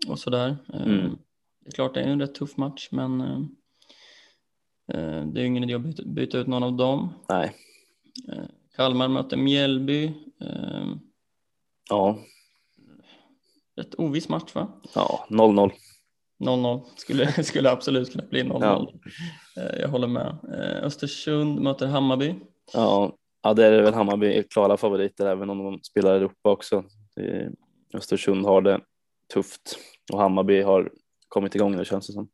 och sådär. Eh, Mm. Det är klart, det är en rätt tuff match, men eh, eh, det är ingen idé att byta, ut någon av dem. Nej, Eh, Kalmar möter Mjällby. Eh, ja, Rätt oviss match va? ja, 0-0. 0-0 skulle, skulle absolut kunna bli 0-0. Ja. Eh, Jag håller med. Eh, Östersund möter Hammarby. Ja, ja, det är väl Hammarby klara favoriter även om de spelar Europa också. Östersund har det tufft och Hammarby har kommit igång nu känns det som.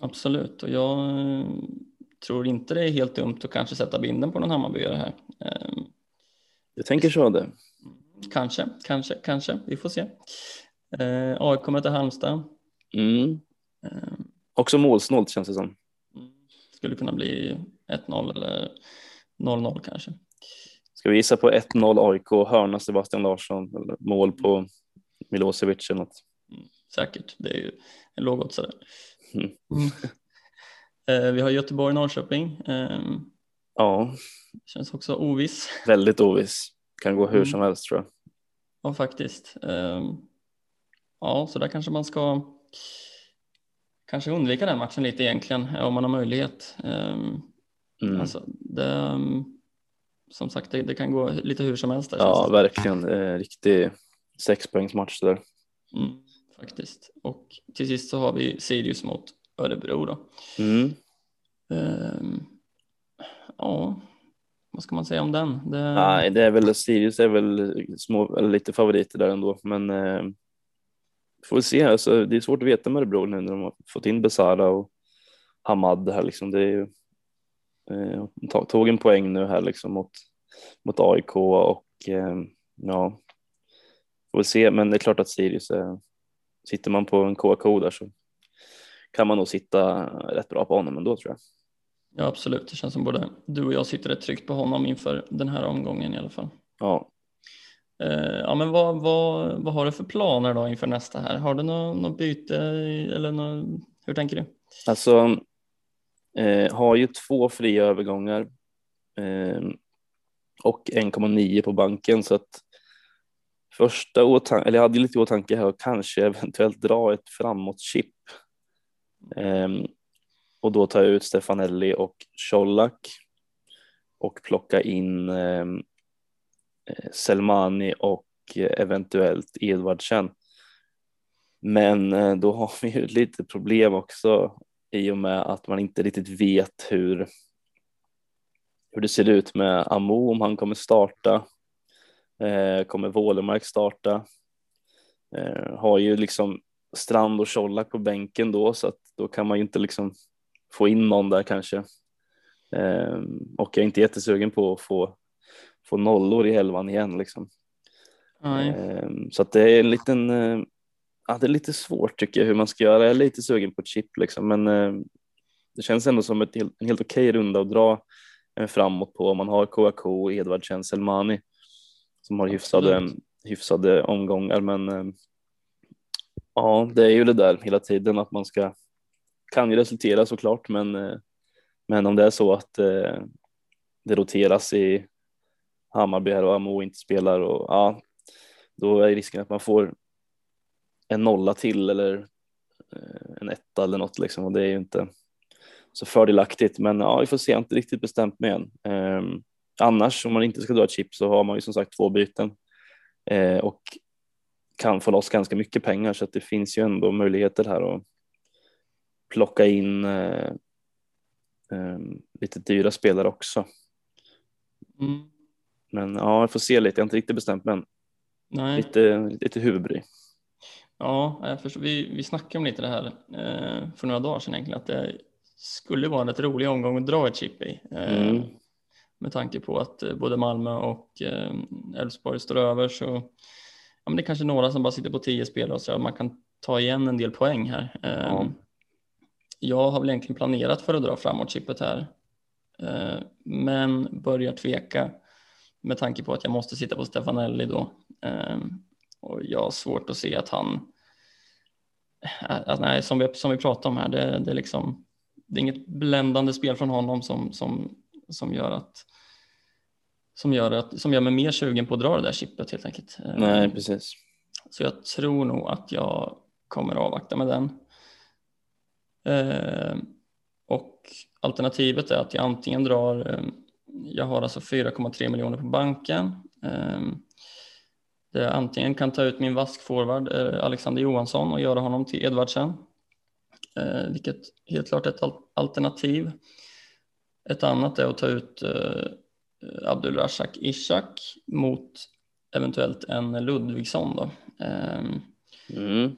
Absolut, och jag eh, tror inte det är helt dumt att kanske sätta binden på någon Hammarbyare här. Jag tänker så det. Kanske, kanske, kanske. Vi får se. Eh, AIK möter Halmstad. Mm. Eh, Också målsnålt känns det som. Skulle kunna bli 1-0 eller 0-0 kanske. Ska vi gissa på 1-0 AIK, hörna Sebastian Larsson, eller mål på Milosevic eller något. Säkert, det är ju en lågoddsare. Mm. Mm. Eh, vi har Göteborg-Norrköping. Eh, Ja, känns också oviss. väldigt oviss. Kan gå hur Mm. som helst tror jag. Ja, faktiskt. Ehm, Ja, så där kanske man ska kanske undvika den matchen lite egentligen om man har möjlighet. Ehm, Mm. Alltså, det, ehm, som sagt, det, det kan gå lite hur som helst. Där, ja, verkligen. Eh, riktig sexpoängsmatch där. Mm, faktiskt. Och till sist så har vi Sirius mot Örebro då. Mm. Ehm, Ja, vad ska man säga om den? Det, Nej, det är väl Sirius är väl små, lite favoriter där ändå, men eh, får vi se. Alltså, det är svårt att veta med Örebro nu när de har fått in Besara och Hamad här liksom. Det är ju, eh, tog, tog en poäng nu här liksom mot, mot AIK och eh, ja, får vi se. Men det är klart att Sirius är, sitter man på en KK där så kan man nog sitta rätt bra på honom ändå tror jag. Ja, absolut. Det känns som både du och jag sitter rätt tryggt på honom inför den här omgången i alla fall. Ja, Eh, ja, men vad, vad, vad har du för planer då inför nästa här? Har du något, något byte eller något, hur tänker du? Alltså, eh, har ju två fria övergångar eh, och 1,9 på banken så att första åtanke, eller jag hade lite i åtanke här att kanske eventuellt dra ett framåt-chip eh, Ehm, och då ta ut Stefanelli och Colak och plocka in ehm, eh, Selmani och eh, eventuellt Edvardsen. Men eh, då har vi ju lite problem också i och med att man inte riktigt vet hur, hur det ser ut med Amo, om han kommer starta. Eh, kommer Wålemark starta? Eh, har ju liksom Strand och Colak på bänken då så att då kan man ju inte liksom få in någon där kanske. Eh, och jag är inte jättesugen på att få, få nollor i elvan igen liksom. Eh, Så att det är en liten, eh, ja, det är lite svårt tycker jag hur man ska göra. Jag är lite sugen på ett chip liksom, men eh, det känns ändå som ett en helt okej runda att dra eh, framåt på om man har KAK, Edvardsen, Selmani som har hyfsade, hyfsade omgångar. Men ja, det är ju det där hela tiden att man ska kan ju resultera såklart, men eh, Men om det är så att eh, det roteras i Hammarby här och Amo inte spelar och ja, då är risken att man får en nolla till eller eh, en etta eller något liksom och det är ju inte så fördelaktigt. Men ja, vi får se, jag har inte riktigt bestämt mig än. Eh, annars om man inte ska dra ett chip så har man ju som sagt två byten eh, och kan få loss ganska mycket pengar så att det finns ju ändå möjligheter här att plocka in eh, eh, lite dyra spelare också. Mm. Men ja, jag får se lite. Jag har inte riktigt bestämt men Nej. lite, lite huvudbry. Ja, jag förstår. Vi, vi snackade om lite det här eh, för några dagar sedan egentligen, att det skulle vara en rätt rolig omgång att dra ett chip i. Eh, Mm. Med tanke på att eh, både Malmö och eh, Elfsborg står över så ja, men det är kanske några som bara sitter på tio spelare och så man kan ta igen en del poäng här. Eh, Ja. Jag har väl egentligen planerat för att dra framåt chippet här, eh, men börjar tveka med tanke på att jag måste sitta på Stefanelli då. Eh, och jag har svårt att se att han, att, nej, som, vi, som vi pratade om här, det, det, är liksom, det är inget bländande spel från honom som, som, som gör att som gör, att, som gör mig mer sugen på att dra det där chippet helt enkelt. Eh, Nej, precis. Så jag tror nog att jag kommer avvakta med den. Eh, och alternativet är att jag antingen drar, eh, jag har alltså 4,3 miljoner på banken. Eh, där jag antingen kan ta ut min vaskforward eh, Alexander Johansson och göra honom till Edvardsen. Eh, vilket helt klart är ett al- alternativ. Ett annat är att ta ut eh, Abdul Razak Ishak mot eventuellt en Ludvigsson då. Ehm, Mm.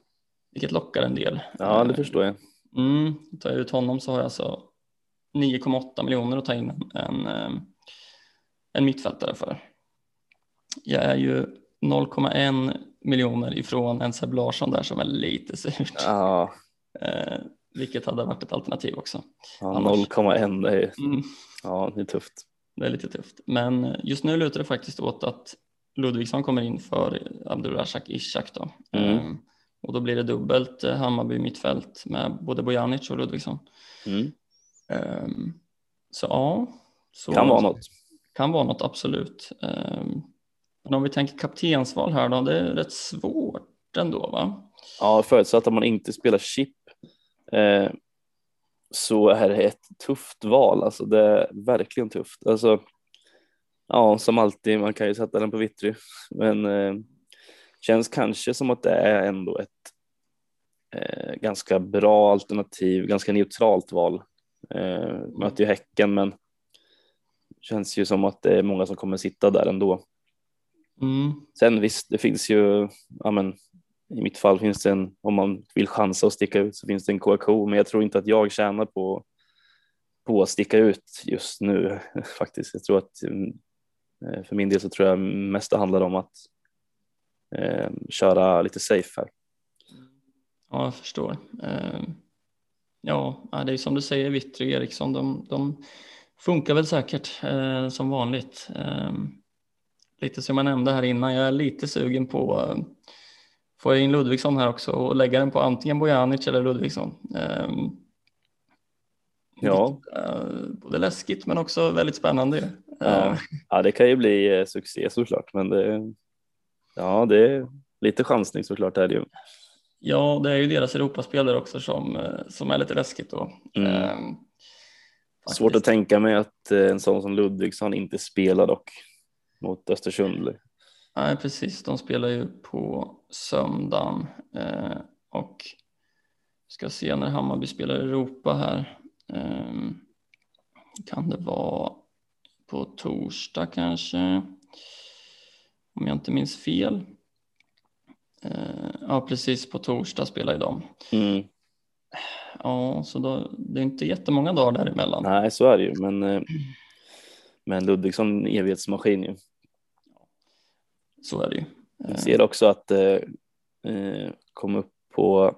vilket lockar en del. Ja, det Eh, förstår jag. Mm, tar jag ut honom så har jag alltså 9,8 miljoner att ta in en, en, eh, en mittfältare för. Jag är ju 0,1 miljoner ifrån en Seb Larsson där som är lite surt. Ja, Eh, vilket hade varit ett alternativ också. ja Annars- 0,1 det är, Mm. ja, det är tufft. Det är lite tufft. Men just nu lutar det faktiskt åt att Ludvigsson kommer in för Abdulrazak Ishak då. Mm. Ehm, och då blir det dubbelt eh, Hammarby mittfält med både Bojanic och Ludvigsson. Mm. Ehm, så ja. Så Kan vara något. Kan vara något, absolut. Ehm, men om vi tänker kaptensval här då, det är rätt svårt ändå va? Ja, förutsatt att man inte spelar chip eh, så är det ett tufft val. Alltså det är verkligen tufft. Alltså, ja, som alltid, man kan ju sätta den på Vittry, men eh, känns kanske som att det är ändå ett eh, ganska bra alternativ, ganska neutralt val. Eh, möter ju Häcken, men känns ju som att det är många som kommer sitta där ändå. Mm. Sen visst, det finns ju, ja men i mitt fall finns det en, om man vill chansa och sticka ut så finns det en KK, men jag tror inte att jag tjänar på, på att sticka ut just nu faktiskt. Jag tror att eh, för min del så tror jag mest det handlar om att eh, köra lite safe här. Ja, jag förstår. Eh, ja, det är som du säger, Vittry och Eriksson, de, de funkar väl säkert eh, som vanligt. Eh, lite som jag nämnde här innan, jag är lite sugen på eh, eh, få in Ludvigsson här också och lägga den på antingen Bojanic eller Ludvigsson. Ehm, Ja. är både läskigt men också väldigt spännande. Ja, Ehm, ja det kan ju bli eh, succé såklart, men det, ja, det är lite chansning såklart är det ju. Ja, det är ju deras Europaspel där också som, eh, som är lite läskigt då. Mm. Ehm, Svårt att tänka mig att en sån som Ludvigsson inte spelar dock mot Östersund. Nej, precis. De spelar ju på söndagen eh, och ska se när Hammarby spelar Europa här. Eh, kan det vara på torsdag kanske? Om jag inte minns fel. Eh, ja, precis på torsdag spelar ju de. Mm. Ja, så då, det är inte jättemånga dagar däremellan. Nej, så är det ju, men, eh, men Ludvigsson är evighetsmaskin ju. Så är det ju. Jag ser också att det eh, kom upp på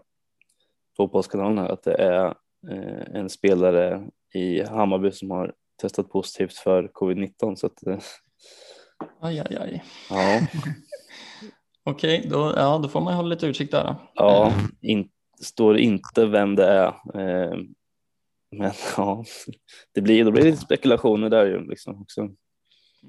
fotbollskanalen här att det är eh, en spelare i Hammarby som har testat positivt för covid-19 så att eh, Aj, aj, aj. ja, Okej, då, ja, då får man hålla lite utkik där. då. ja in, står inte vem det är. Eh, Men ja, det blir, då blir det lite spekulationer där ju liksom också.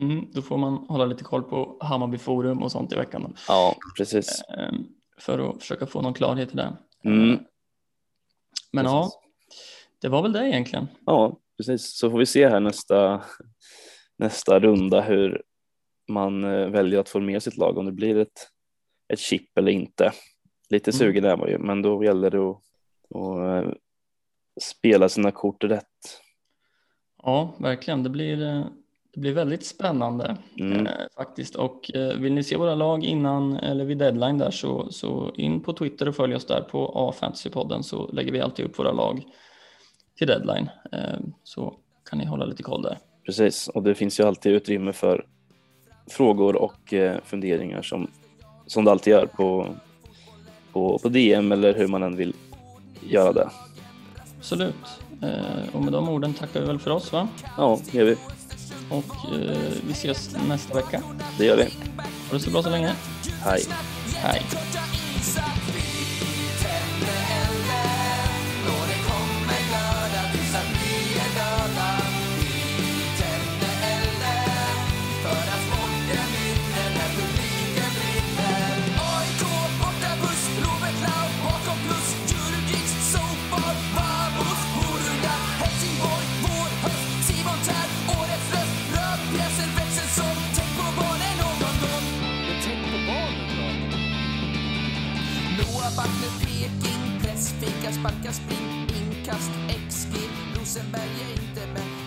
Mm, då får man hålla lite koll på Hammarby forum och sånt i veckan. Då. Ja, precis. Eh, för att försöka få någon klarhet i det. Mm. Eh, Men ja, Precis. det var väl det egentligen. Ja, precis. Så får vi se här nästa, nästa runda hur man eh, väljer att formera sitt lag, om det blir ett, ett chip eller inte. Lite Mm. sugen är man ju, men då gäller det att, att eh, spela sina kort rätt. Ja, verkligen. Det blir, eh, det blir väldigt spännande Mm. eh, faktiskt. Och eh, vill ni se våra lag innan eller vid deadline där så, så in på Twitter och följ oss där på A-fantasypodden så lägger vi alltid upp våra lag till deadline. Eh, så kan ni hålla lite koll där. Precis, och det finns ju alltid utrymme för frågor och eh, funderingar som, som det alltid gör på, på, på DM eller hur man än vill göra det. Absolut. Eh, och med de orden tackar vi väl för oss va? Ja, det gör vi. Och eh, vi ses nästa vecka. Det gör vi. Ha det så bra så länge. Hej. Hej. sparkar, sprint, inkast, XG. Rosenberg är inte med.